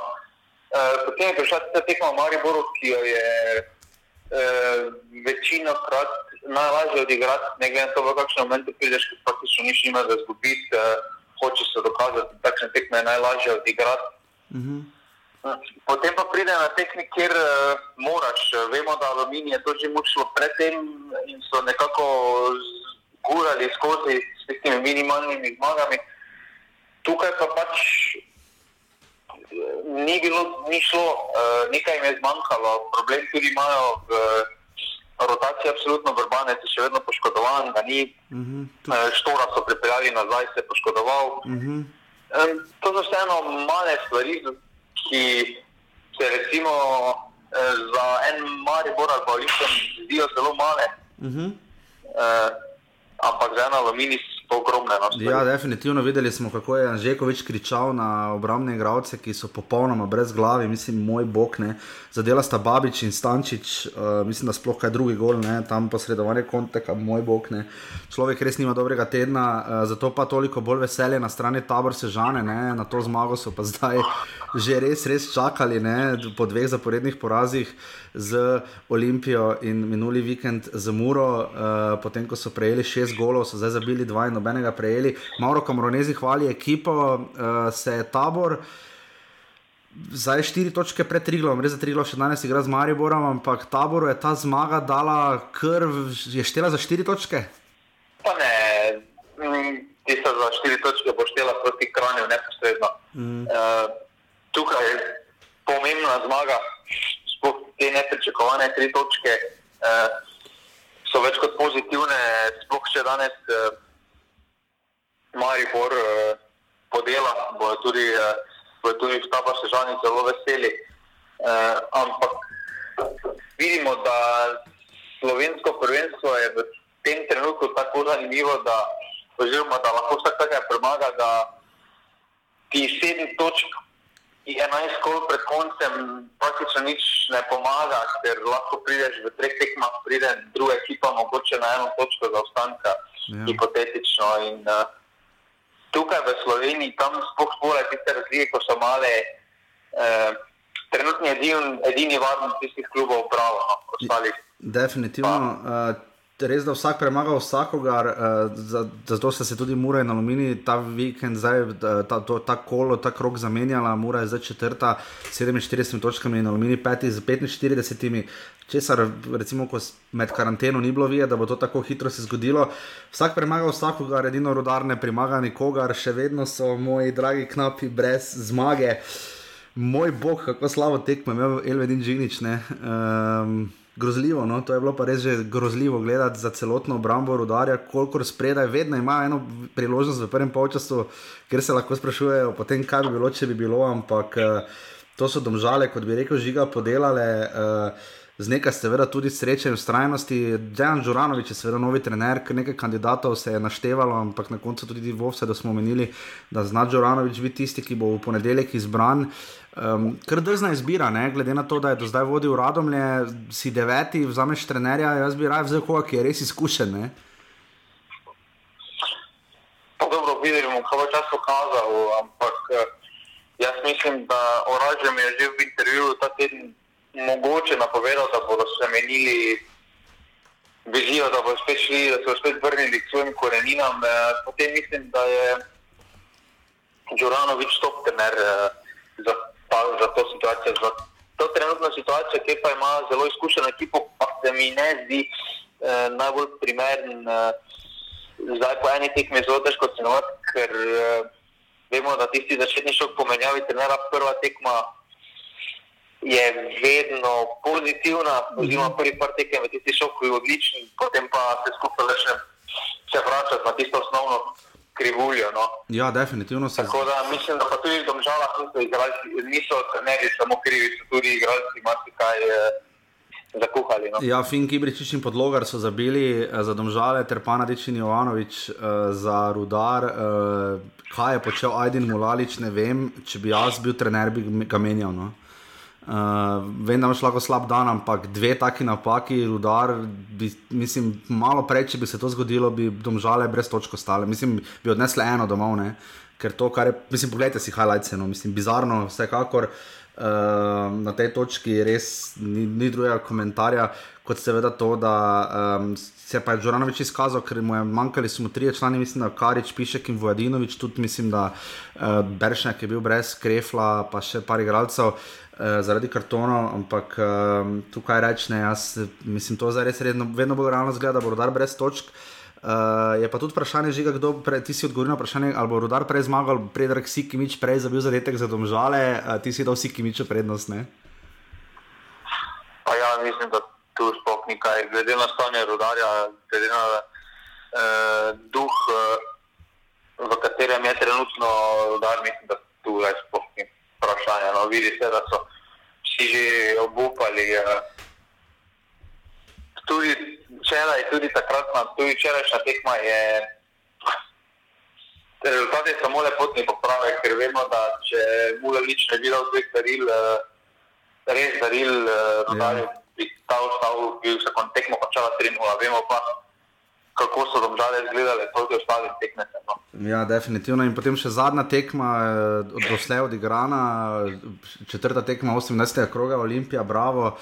Uh, potem je prišla ta tekma v Mariboru, ki jo je večino krat najlažje odigrati, ne glede na to, v kakšnem momentu prideš, ker praktično niš nima za zgubiti, uh, hoče se dokazati, da takšne tekme je najlažje odigrati. -hmm. Potem pa pride na tehnik, kjer uh, moraš. Vemo, da aluminij je to že mučilo predtem in so nekako gurali skozi s temi minimalnimi zmagami. Tukaj pa pač eh, ni bilo, ni šlo, uh, nekaj jim je zmanjkalo. Problem tudi imajo v rotacija je absolutno vrbanec, je še vedno poškodovan, ga ni. Uh -huh. uh, štora so pripeljali nazaj, se je poškodoval. Uh -huh. um, to so vseeno male stvari, ki se recimo uh, za en Maribor ali pa Olimpij zdijo zelo male. Uh -huh. uh, ampak za en aluminij ogromne. No, ja, definitivno videli smo, kako je Anžekovič kričal na obrambne igralce, ki so popolnoma brez glave, mislim, moj bog. Ne. Zadela sta Babič in Stančič, uh, mislim, da sploh kaj drugi gol, ne. tam posredovanje konteka, moj bog. Ne. Človek res nima dobrega tedna, uh, zato pa toliko bolj veselje na strani tabor sežane, ne. na to zmago so pa zdaj že res, res čakali ne. po dveh zaporednih porazih z Olimpijo in minuli vikend z Muro, uh, potem ko so prejeli šest golov, so zdaj zabili dva in nobenega prejeli. Mauro Kamronezi hvali ekipo, uh, se je tabor. Zdaj je štiri točke pred Triglom, res za Triglo še danes igra z Mariborom, ampak taboru je ta zmaga dala krv, je štela za štiri točke? Pa ne, mm, ti so za štiri točke bo štela proti kranju neposredno. Mm. Uh, tukaj je pomembna zmaga, sploh te nepričakovane tri točke uh, so več kot pozitivne, sploh še danes. Uh, Maribor uh, podela, bojo tudi, bojo tudi v Staba Sežani zelo veseli. Uh, ampak vidimo, da slovensko prvenstvo je v tem trenutku tako zanimivo, da, oziroma, da lahko vsak nekaj premaga, da ti sedem točk in enajst kol pred koncem praktično nič ne pomaga, ker lahko prideš v treh tekmah, pride druga ekipa, mogoče na eno točko zaostanka, ja. hipotetično. In, uh, tukaj v Sloveniji, tam sploh spore tiste razlike, ko so male, eh, trenutni edini, edini varni tistih klubov, pravo, no, ostalih. Definitivno. Uh, Res, da vsak premaga vsakogar, uh, zato sta se tudi Mura in Alumini ta vikend, zdaj, ta, to, ta kolo, ta krok zamenjala. Mura je zdaj četrta, 47 točkami in Alumini peti z 45 česar recimo, med karanteno ni bilo videti, da bo to tako hitro se zgodilo. Vsak premaga vsakogar, edino rodar ne premaga nikogar, še vedno so moji dragi knapi brez zmage. Moj bog, kako slabo tekme, imel Elvedin Džinič. Um, grozljivo, no? to je bilo pa res že grozljivo gledati za celotno obrambo rodarja, koliko spredaj, vedno ima eno priložnost v prvem polčasu, ker se lahko sprašujejo, potem, kaj bi bilo, če bi bilo, ampak uh, to so domžale, kot bi rekel, žiga podelale. Uh, z nekaj, seveda, tudi sreče in ustrajnosti. Dejan Žuranovič je seveda novi trener, nekaj kandidatov se je naštevalo, ampak na koncu tudi Vovse, da smo omenili, da zna Žuranovič biti tisti, ki bo v ponedeljek izbran. Um, Ker drzna izbira, ne? glede na to, da je do zdaj vodil Radomlje, si deveti, vzameš trenerja, jaz bi raje vzel koga, ki je res izkušen. Ne? Vidimo, kaj bo čas pokazal, ampak eh, jaz mislim, da Oražem je že v intervjuju ta teden mogoče napovedal, da bodo spremenili vizijo, da bodo spet šli, da se bodo spet vrnili k svojim koreninam. Eh, potem mislim, da je Džuranovič top tener eh, za, za to situacijo. Za to trenutno situacijo, ki pa ima zelo izkušeno ekipo, pa se mi ne zdi eh, najbolj primeren. Eh, zdaj po eni tekmi zelo težko cenovati, ker eh, vemo, da tisti začetni šok pomenjavi trenera prva tekma je vedno pozitivna, oziroma mhm. prvi par tekem v tisti šok je odličen, potem pa se skupaj začne se vračati na tisto osnovno krivuljo. No. Ja, definitivno se. Tako da mislim, da pa tudi v domžalah niso igralci, niso ne bi samo krivi, so tudi igralci marsikaj. Eh, Zakuhali, no. Ja, Finn Kibričič in podlogar so zabili eh, za domžale, ter pa Nadič in Jovanovič uh, za rudar. Uh, kaj je počel Aydin Mulalič, ne vem, če bi jaz bil trener, bi ga menjal. No? Uh, vem, da imaš lahko slab dan, ampak dve taki napaki, rudar, bi, mislim, malo prej, če bi se to zgodilo, bi domžale brez točk ostale. Mislim, bi odnesle eno domov, ne? ker to, kar je, mislim, pogledajte si highlights, no, mislim, bizarno, vsekakor. Uh, na tej točki res ni, ni drugega komentarja, kot seveda to, da um, se pa je Džoranovič izkazal, ker mu je manjkali smo trije člani, mislim, da Karič, Pišek in Vojadinovič, tudi mislim, da uh, Beršnjak je bil brez Krefla, pa še par igralcev. Eh, zaradi kartonov, ampak um, tukaj rečem, jaz mislim, to je res redno, vedno bolj realno zgleda, da bo rodar brez točk. Uh, je pa tudi vprašanje, žiga, kdo pre, ti si odgovoril na vprašanje, ali bo rodar prej zmagal, predrag si Kimič prej zabil zadetek za domžale, uh, ti si dal si Kimiču prednost. Ne? Pa ja, mislim, da tu sploh ni športnika, glede na stanje rodarja, glede na uh, duh, uh, v katerem je trenutno rodar, mislim, da tu sploh ni vprašanje. No, vidi se, da so vsi že obupali. Uh, tudi včeraj, tudi takrat, tudi včerajšnja tekma je. Rezultat je samo lepotni popravek, ker vemo, da če Mulalič ne bi dal dveh daril, res daril, rodarjev, ja. bi ta ostal, bi se kon tekmo končala 3-0. Vemo pa, kako so domžale izgledale, toliko ostali tekmece. No. Ja, definitivno. In potem še zadnja tekma, od doslej odigrana, četrta tekma 18. kroga Olimpija, bravo.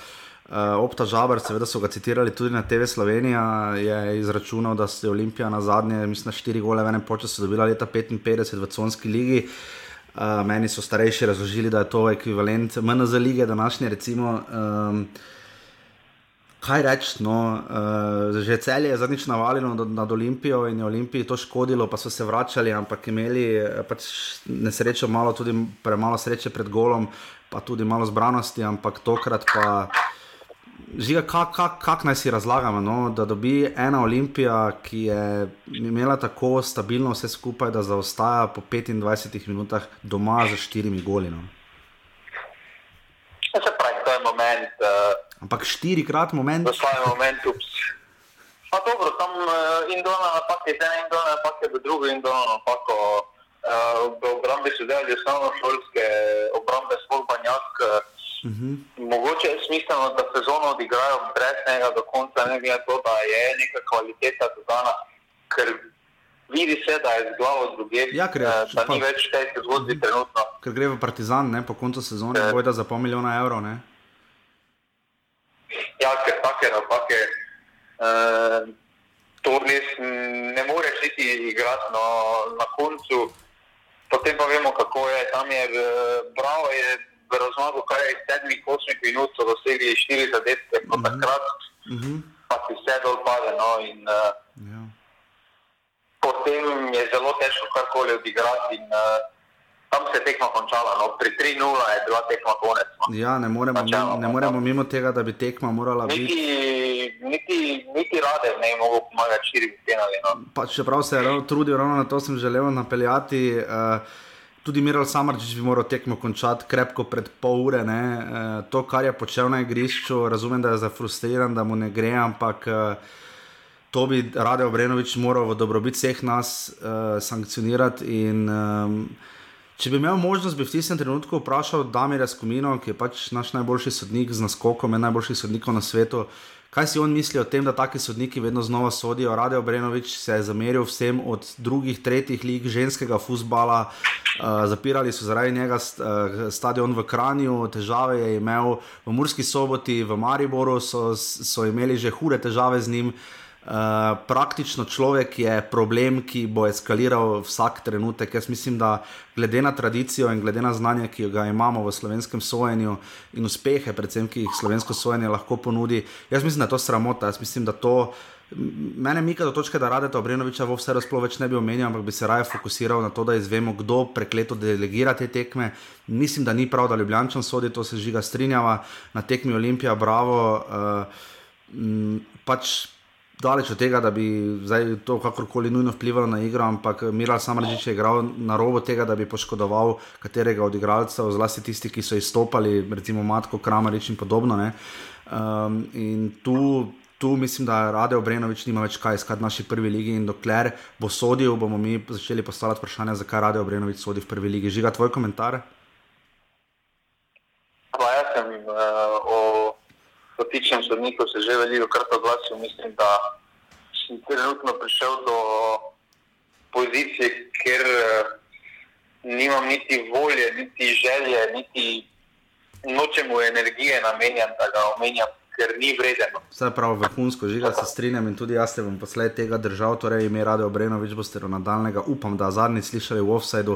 Uh, Opta Žabr, seveda so ga citirali tudi na TV Slovenija, je izračunal, da se je Olimpija na zadnje, mislim, štiri gole v enem času dobila leta 55 v Conski ligi. Uh, meni so starejši razložili, da je to ekvivalent MNZ lige, današnje recimo. Um, kaj reči, no, uh, že cel je zadnjič navalilo nad, nad Olimpijo in je Olimpiji to škodilo, pa so se vračali, ampak imeli eh, pač nesrečo, malo tudi premalo sreče pred golom, pa tudi malo zbranosti, ampak tokrat pa. Žiga, kako kak, kak naj si razlagamo, no? da dobi ena Olimpija, ki je imela tako stabilno vse skupaj, da zaostaja po 25 minutah doma za štirimi goli. No? Se pravi, to je moment. Uh... Ampak štirikrat moment. To je moment, ups. Pa dobro, tam uh, indona napak je ena, indona napak je druga, indona napak. Uh, v obrambi so delali samo šolske obrambe, sploh banjak. Uh, uh -huh. Mogoče je smiselno, da sezono odigrajo brez njega do konca, ne glede na to, da je neka kvaliteta dodana, ker vidi se, da je z glavo druge. Ja, ker je, da ni več te zgodbe trenutno. Ker gre v Partizan, ne, po koncu sezone, uh, bojda za pol milijona evrov. Ja, ker take napake, uh, to res ne moreš niti igrati no, na koncu. Potem pa vemo, kako je tam, je bravo je v razmaku, kaj je iz sedmih, osmih minut, so dosegli štiri zadetke, pa uh -huh. takrat uh -huh. pa si vse dol pade. No, in, uh, ja. Potem je zelo težko karkoli odigrati. In, uh, tam se je tekma končala, no, pri 3-0 je bila tekma konec. No. Ja, ne moremo, Načelno, ne moremo no. mimo tega, da bi tekma morala niti, biti. Niti, niti rade ne bi mogel pomagati širiti penali. No. Čeprav se je trudil, ravno na to sem želel napeljati. Uh, Tudi Miral Samarčič bi moral tekmo končati krepko pred pol ure. E, to, kar je počel na igrišču, razumem, da je zafrustriran, da mu ne gre, ampak e, to bi Rade Obrenovič moral v dobrobit vseh nas e, sankcionirati. In, e, Če bi imel možnost, bi v tistem trenutku vprašal Damira Skomino, ki je pač naš najboljši sodnik z naskokom, en najboljših sodnikov na svetu. Kaj si on misli o tem, da taki sodniki vedno znova sodijo? Rade Obrenovič se je zameril vsem od drugih, tretjih lig ženskega futbola, uh, zapirali so zaradi njega st uh, stadion v Kranju, težave je imel v Murski soboti, v Mariboru so, so imeli že hude težave z njim. Uh, Eh, praktično človek je problem, ki bo eskaliral vsak trenutek. Jaz mislim, da glede na tradicijo in glede na znanje, ki ga imamo v slovenskem sojenju in uspehe, predvsem ki jih slovensko sojenje lahko ponudi, jaz mislim, da je to sramota. Jaz mislim, da to. Mene mika do točke, da radete Obrenoviča v vse razplo več ne bi omenjal, ampak bi se raje fokusiral na to, da izvemo, kdo prekleto delegira te tekme. Mislim, da ni prav, da Ljubljančan sodi, to se žiga strinjava na tekmi Olimpija, bravo. Uh, pač daleč od tega, da bi to kakorkoli nujno vplivalo na igro, ampak Miral Samržič je igral na robu tega, da bi poškodoval katerega od igralcev, zlasti tisti, ki so izstopali, recimo Matko, Kramarič in podobno. Um, in tu, tu mislim, da Rade Obrenovič nima več kaj iskati v naši prvi ligi in dokler bo sodil, bomo mi začeli postavljati vprašanje, zakaj Rade Obrenovič sodi v prvi ligi. Žiga, tvoj komentar? Pa jaz sem uh, o dotičnem sodniku se že veliko krat oglasil. Mislim, da sem trenutno prišel do pozicije, kjer uh, nimam niti volje, niti želje, niti nočemu energije namenjam, da ga omenjam. Ker ni vredno. Vse prav, vrhunsko žiga, se strinjam in tudi jaz se bom poslej tega držal, torej ime Rade Obrenovič, boste do nadaljnega, upam, da zadnji slišali v offsajdu.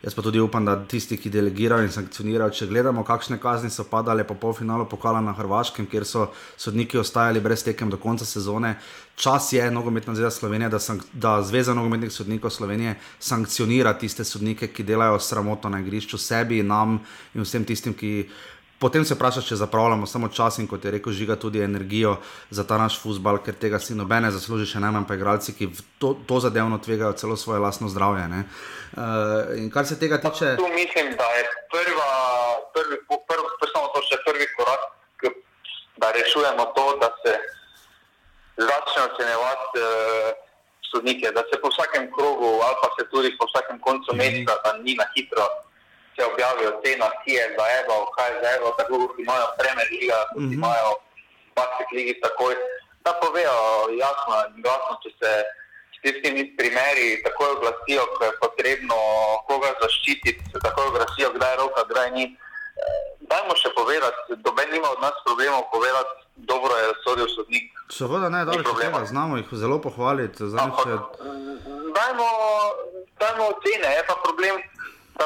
Jaz pa tudi upam, da tisti, ki delegirajo in sankcionirajo, če gledamo, kakšne kazni so padale po polfinalu pokala na Hrvaškem, kjer so sodniki ostajali brez tekem do konca sezone. Čas je nogometna zveza Slovenije, da, da Zveza nogometnih sodnikov Slovenije sankcionira tiste sodnike, ki delajo sramoto na igrišču sebi, nam in vsem tistim, ki potem se vprašaš, če zapravljamo samo čas in kot je rekel, žiga tudi energijo za ta naš futbal, ker tega si nobene zasluži, še najmanj pa igralci, ki to, to zadevno tvegajo celo svoje lastno zdravje. Uh, in kar se tega tiče. Tu mislim, da je prva, prvi, prvi, prvi, to še prvi korak, da rešujemo to, da se začne ocenjevati. Uh, sodnike, da se po vsakem krogu ali pa se tudi po vsakem koncu mhm. meseca, da ni na hitro se objavijo cena, ki je za Evo, kaj je za Evo, tako kot imajo Premier Liga, kot mhm. imajo Basket Ligi takoj. Da povejo jasno in glasno, če se s temi primeri takoj oglasijo, ko je potrebno koga zaščititi, se takoj oglasijo, kdaj je roka, kdaj ni. Eh, dajmo še povedati, doben nima od nas problemov povedati, dobro je sodil sodnik. Seveda ne, dobro je problema, znamo jih zelo pohvaliti. Ampak, še... dajmo, dajmo ocene, je pa problem.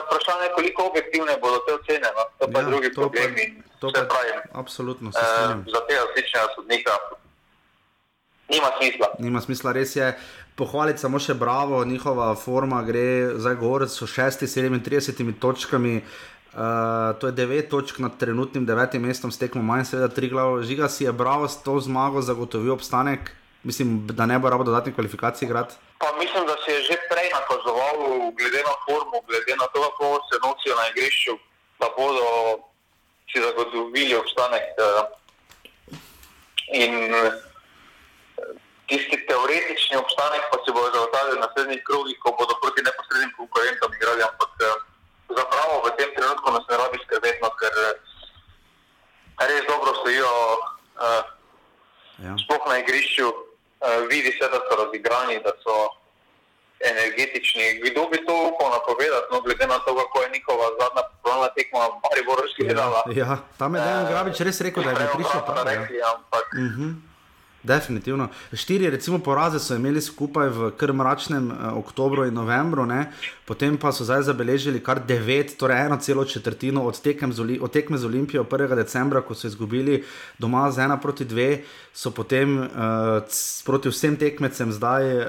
Vprašanje je, koliko objektivne bodo te ocene. No? To pa je ja, drugi problem. To je absolutno. E, za tega sličnega sodnika nima smisla. Nima smisla, res je. Pohvaliti samo še bravo, njihova forma gre zdaj gor, so 6-37 točkami. Uh, to je 9 točk nad trenutnim 9 mestom, stekmo manj, seveda tri glav. Žiga si je bravo s to zmago zagotovil obstanek, mislim, da ne bo rabo dodatnih kvalifikacij igrati. Pa mislim, da se je že nakazoval, glede na formu, glede na to, kako se nosijo na igrišču, da bodo si zagotovili obstanek. Uh, in uh, tisti teoretični obstanek pa si bodo zagotavljali na naslednjih krogih, ko bodo proti neposrednim konkurentom igrali. Ampak, uh, zapravo v tem trenutku nas ne rabi skrbeti, no, ker eh, res dobro stojijo. Uh, ja. Sploh na igrišču uh, vidi se, da so razigrani, da so energetični. Kdo bi to upal napovedati, no, glede na to, kako je njihova zadnja pravna tekma, ali bo razgledala. Ja, ja, tam je Dejan Grabič res rekel, da je prišel prav. Ja. Ampak, uh mhm. -huh. Definitivno. Štiri, recimo, poraze so imeli skupaj v kar mračnem eh, oktobru in novembru, ne? potem pa so zdaj zabeležili kar devet, torej eno celo četrtino od, od tekme z Olimpijo 1. decembra, ko so izgubili doma z ena proti dve, so potem uh, proti vsem tekmecem zdaj uh,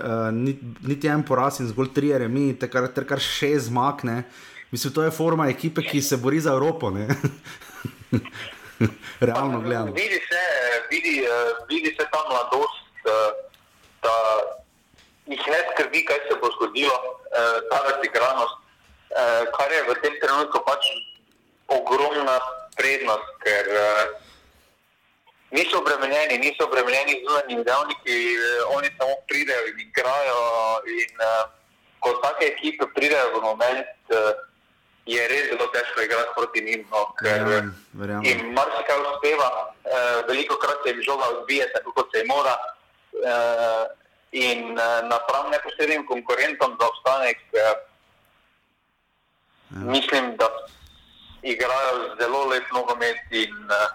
niti en poraz in zgolj tri remi, ter kar, ter kar šest zmakne. Mislim, to je forma ekipe, ki se bori za Evropo. Realno gledano. Vidi se, vidi, eh, vidi se ta mladost, eh, da jih ne skrbi, kaj se bo zgodilo, eh, ta razigranost, kar je v tem trenutku pač ogromna prednost, ker niso obremenjeni, niso obremenjeni z zunanjimi dejavniki, oni samo pridejo in igrajo. In, ko take ekipe pridejo v moment, je res zelo težko igrati proti njim. No, in marsikaj uspeva, uh, veliko krat se jim žoga odbije, tako kot se jim mora. Uh, in uh, napram neposrednim konkurentom za obstanek, uh, mislim, da igrajo zelo lep nogomet in uh,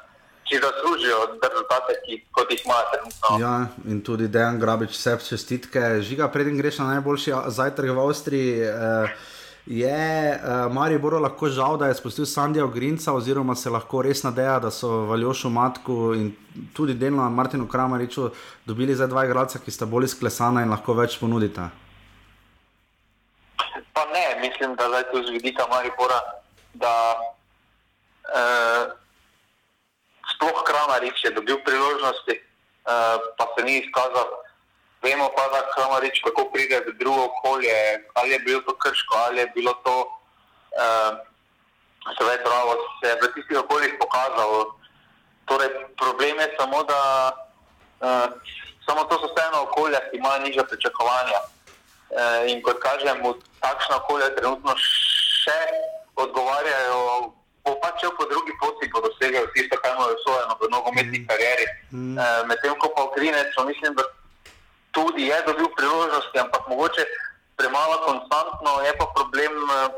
ki zaslužijo rezultate, ki kot jih imajo trenutno. Ja, in tudi Dejan Grabič, vse čestitke. Žiga, preden greš na najboljši zajtrk v Avstriji. Uh, je uh, Maribor lahko žal, da je spustil Sandijo Grinca, oziroma se lahko res nadeja, da so Valjošu Matku in tudi delno Martinu Kramariču dobili za dva igralca, ki sta bolj izklesana in lahko več ponudita. Pa ne, mislim, da je to z vidika Maribora, da uh, sploh Kramarič je dobil priložnosti, uh, pa se ni izkazal. Vemo pa, da Kramarič kako pride v drugo okolje, ali je bilo to krško, ali je bilo to, uh, seveda, pravo, se je v tistih okoljih pokazalo. Torej, problem je samo, da uh, samo to so vseeno okolja, ki imajo nižja pričakovanja. Uh, in kot kažem, v takšno okolje trenutno še odgovarjajo, bo pač po drugi poti, ko dosegajo tisto, kar imajo usvojeno v nogometni karieri. Mm. Uh, Medtem ko pa v Grineču, mislim, da tudi je dobil priložnosti, ampak mogoče premalo konstantno je pa problem, eh,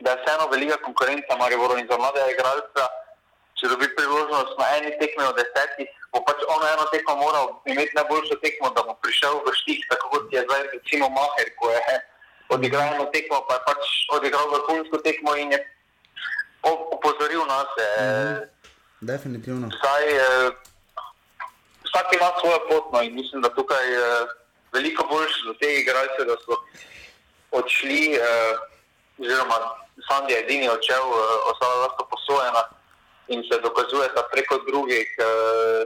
da je vseeno velika konkurenca Maribor in za mlade igralce. Če dobi priložnost na eni tekmi od desetih, bo pač ono eno tekmo moral imeti najboljšo tekmo, da bo prišel v štih, tako kot je zdaj recimo Maher, ko je odigral eno tekmo, pa je pač odigral vrhunsko tekmo in je opozoril nas. Mm, definitivno. Saj, eh, vsak ima svojo pot no, in mislim, da tukaj je uh, veliko boljše za te igralce, da so odšli, uh, oziroma Sandi je edini odšel, uh, ostala je lahko posojena in se dokazujeta preko drugih uh,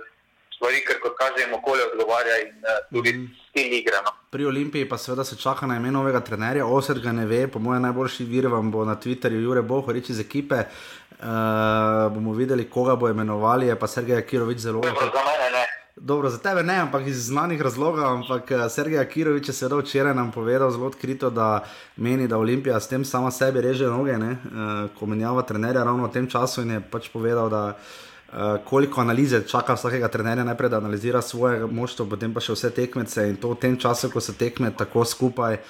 stvari, ker kot kažem, okolje odgovarja in uh, tudi mm. stil igre. No. Pri Olimpiji pa seveda se čaka na ime novega trenerja, Osed ga ne ve, po mojem najboljši vir vam bo na Twitterju Jure Boh, reči iz ekipe. Uh, bomo videli, koga bo imenovali, je pa Sergej Kirovič zelo dobro. Za mene ne. Dobro, za tebe ne, ampak iz znanih razlogov. Ampak eh, Sergej Kirovič je seveda včeraj nam povedal zelo odkrito, da meni, da Olimpija s tem sama sebi reže noge, uh, ko menjava trenerja ravno v tem času in je pač povedal, da uh, koliko analize čaka vsakega trenerja, najprej da analizira svoje moštvo, potem pa še vse tekmece in to v tem času, ko se tekme tako skupaj.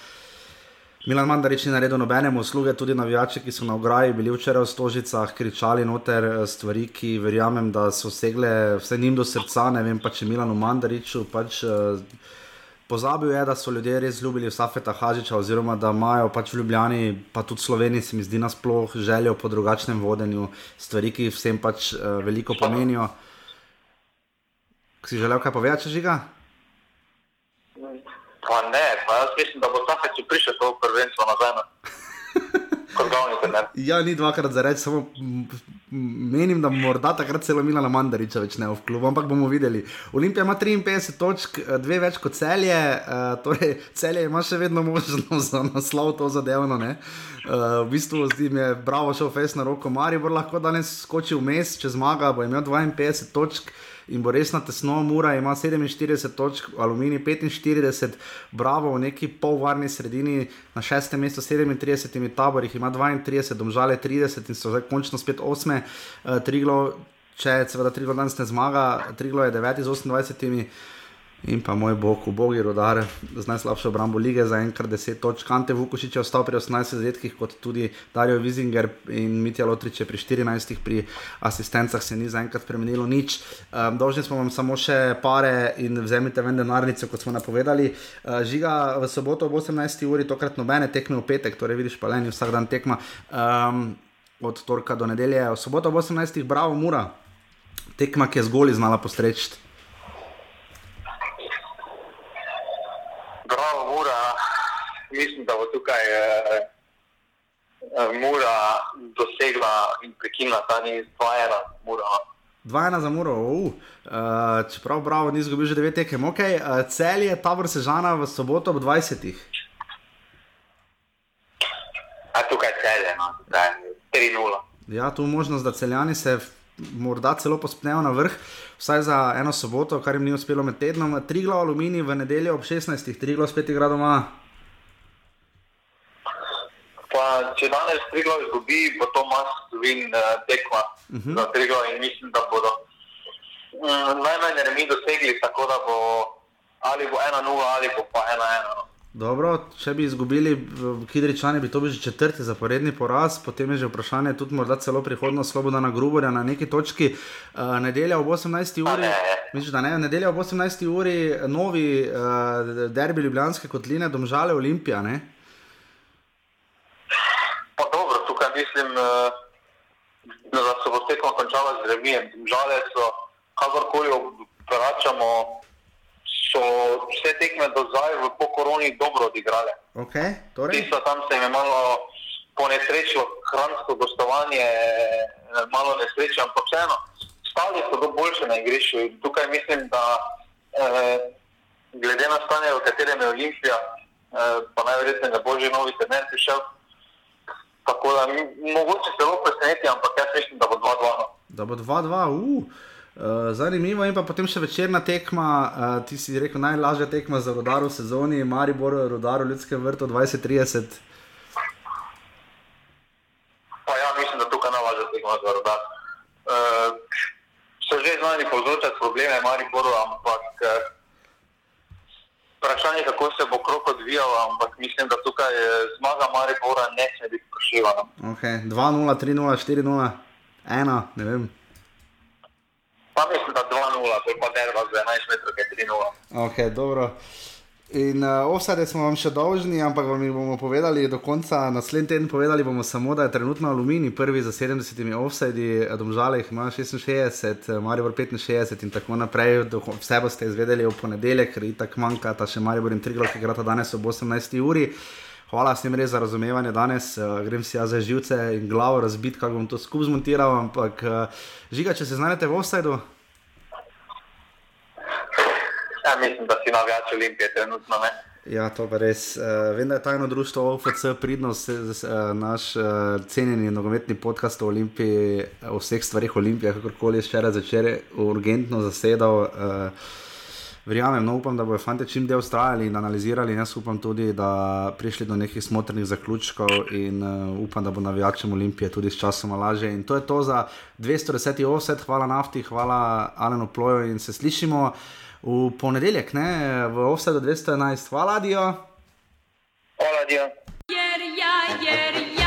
Milan Mandarič ni naredil nobenemu usluge, tudi navijači, ki so na ograji bili včeraj v Stožicah, kričali noter eh, stvari, ki verjamem, da so segle vse njim do srca. Ne vem pa, če Milanu Mandariču pač. Uh, Pozabil je, da so ljudje res ljubili Safeta Hažiča, oziroma da imajo pač v Ljubljani, pa tudi Sloveniji, se mi zdi, nasploh željo po drugačnem vodenju, stvari, ki vsem pač uh, veliko pomenijo. Si želel kaj povedati, če žiga? Pa ne, pa jaz mislim, da bo feč prišel to prvenstvo nazaj. Ja, ni dvakrat za reči, samo menim, da morda takrat celo Milana Mandariča več ne v klubu, ampak bomo videli. Olimpija ima 53 točk, eh, dve več kot celje, uh, torej celje ima še vedno možnost za naslov to zadevno. Uh, v bistvu zdi mi je bravo šel fes na roko, Mari bo lahko danes skočil mes, če zmaga, bo imel 52 točk in bo res na tesno, Mura ima 47 točk, Aluminij 45, Bravo v neki polvarni sredini na šestem mestu s 37 tabori, ima 32, domžale 30 in so zdaj končno spet osme, uh, Triglo, če seveda Triglo danes ne zmaga, Triglo je 9 z 28 in pa moj bog, ubogi rodar, z najslabšo obrambo lige za enkrat 10 točk. Kante Vukošič je ostal pri 18 zadetkih, kot tudi Dario Wiesinger in Mitja Lotrič pri 14, pri asistencah se ni zaenkrat spremenilo nič. Um, dolžni smo vam samo še pare in vzemite ven denarnice, kot smo napovedali. Uh, žiga v soboto ob 18. uri, tokrat nobene tekme v petek, torej vidiš pa le ni vsak dan tekma. Um, Od torka do nedelje, v soboto ob 18. bravo, mura, tekma, ki je zgolj znala postreči. Mislim, da bo tukaj eh, Mura dosegla in prekinila ta niz 2-1 Mura. 2-1 za Muro, uh, čeprav Bravo ni izgubil že 9 tekem. Okay, uh, cel je tabor sežana v soboto ob 20. A tukaj cel je, no, 3-0. Ja, tu možnost, da celjani se morda celo pospnejo na vrh, vsaj za eno soboto, kar jim ni uspelo med tednom. Triglo aluminij v nedeljo ob 16. Triglo spet igra doma če danes Triglav izgubi, bo to must win uh, tekma uh -huh. za Triglav in mislim, da bodo um, najmanj remi dosegli, tako da bo ali bo 1-0 ali bo pa 1-1. Dobro, če bi izgubili Kidričani, bi to bil že četrti zaporedni poraz, potem je že vprašanje, tudi morda celo prihodnost Sloboda na Gruborja na neki točki. Uh, nedelja ob 18. uri, misliš, da ne, nedelja ob 18. uri, novi uh, derbi Ljubljanske kotline, domžale Olimpija, ne? mislim, eh, da se bo tekmo končala z remijem. Žale so, kakorkoli vračamo, so vse tekme do zdaj v pokoroni dobro odigrale. Okay, torej. Tam se je malo po nesrečo hransko gostovanje, malo nesreče, ampak vseeno, stali so do boljše na igrišču. Tukaj mislim, da eh, glede na stanje, v katerem je Olimpija, eh, pa najverjetneje ne bo že novi trener prišel. Tako da mogoče celo preseneti, ampak jaz mislim, da bo 2-2. No. Da bo 2-2, uf. Uh, zanimivo je pa potem še večerna tekma, uh, ti si rekel najlažja tekma za rodar v sezoni, Maribor, rodar v ljudskem vrtu 2030. Pa ja, mislim, da tukaj najlažja tekma za rodar. Uh, so že znani povzročati probleme Mariboru, ampak uh, vprašanje, kako se bo krok odvijal, ampak mislim, da tukaj zmaga Maribora ne sme biti prošivana. Okay. 2-0, 3-0, 4-0, 1, ne vem. Pa mislim, da 2-0, to je pa derva za 11 metrov, 3-0. Ok, dobro. In uh, eh, offside smo vam še dolžni, ampak vam bomo povedali do konca naslednji teden. Povedali bomo samo, da je trenutno Alumini prvi za 70 offside, Domžale jih ima 66, Maribor 65 in tako naprej. Do, vse boste izvedeli v ponedeljek, ker je tako manjka, ta še Maribor in Triglav, ki igrata danes ob 18. uri. Hvala vsem res za razumevanje danes. Uh, grem si jaz za živce in glavo razbiti, kako bom to skupaj zmontiral. Ampak uh, žiga, če se znajdete v offsajdu. Ja, mislim, da si navijač Olimpije trenutno. Ne? Ja, to pa res. Uh, vem, da je tajno društvo OFC pridno, se, uh, naš uh, cenjeni nogometni podcast o Olimpiji, o vseh stvarih Olimpije, kakorkoli je včeraj začer urgentno zasedal. Uh, Verjamem, no upam, da bodo fanti čim dlje ustrajali in analizirali. Jaz upam tudi, da prišli do nekih smotrnih zaključkov in uh, upam, da bo navijačem Olimpije tudi s časom lažje. In to je to za 210 offset. Hvala nafti, hvala Alenu Ploju in se slišimo v ponedeljek, ne, v Offsetu 211. Hvala, Dio. Hvala, Dio. Jer ja, jer ja, ja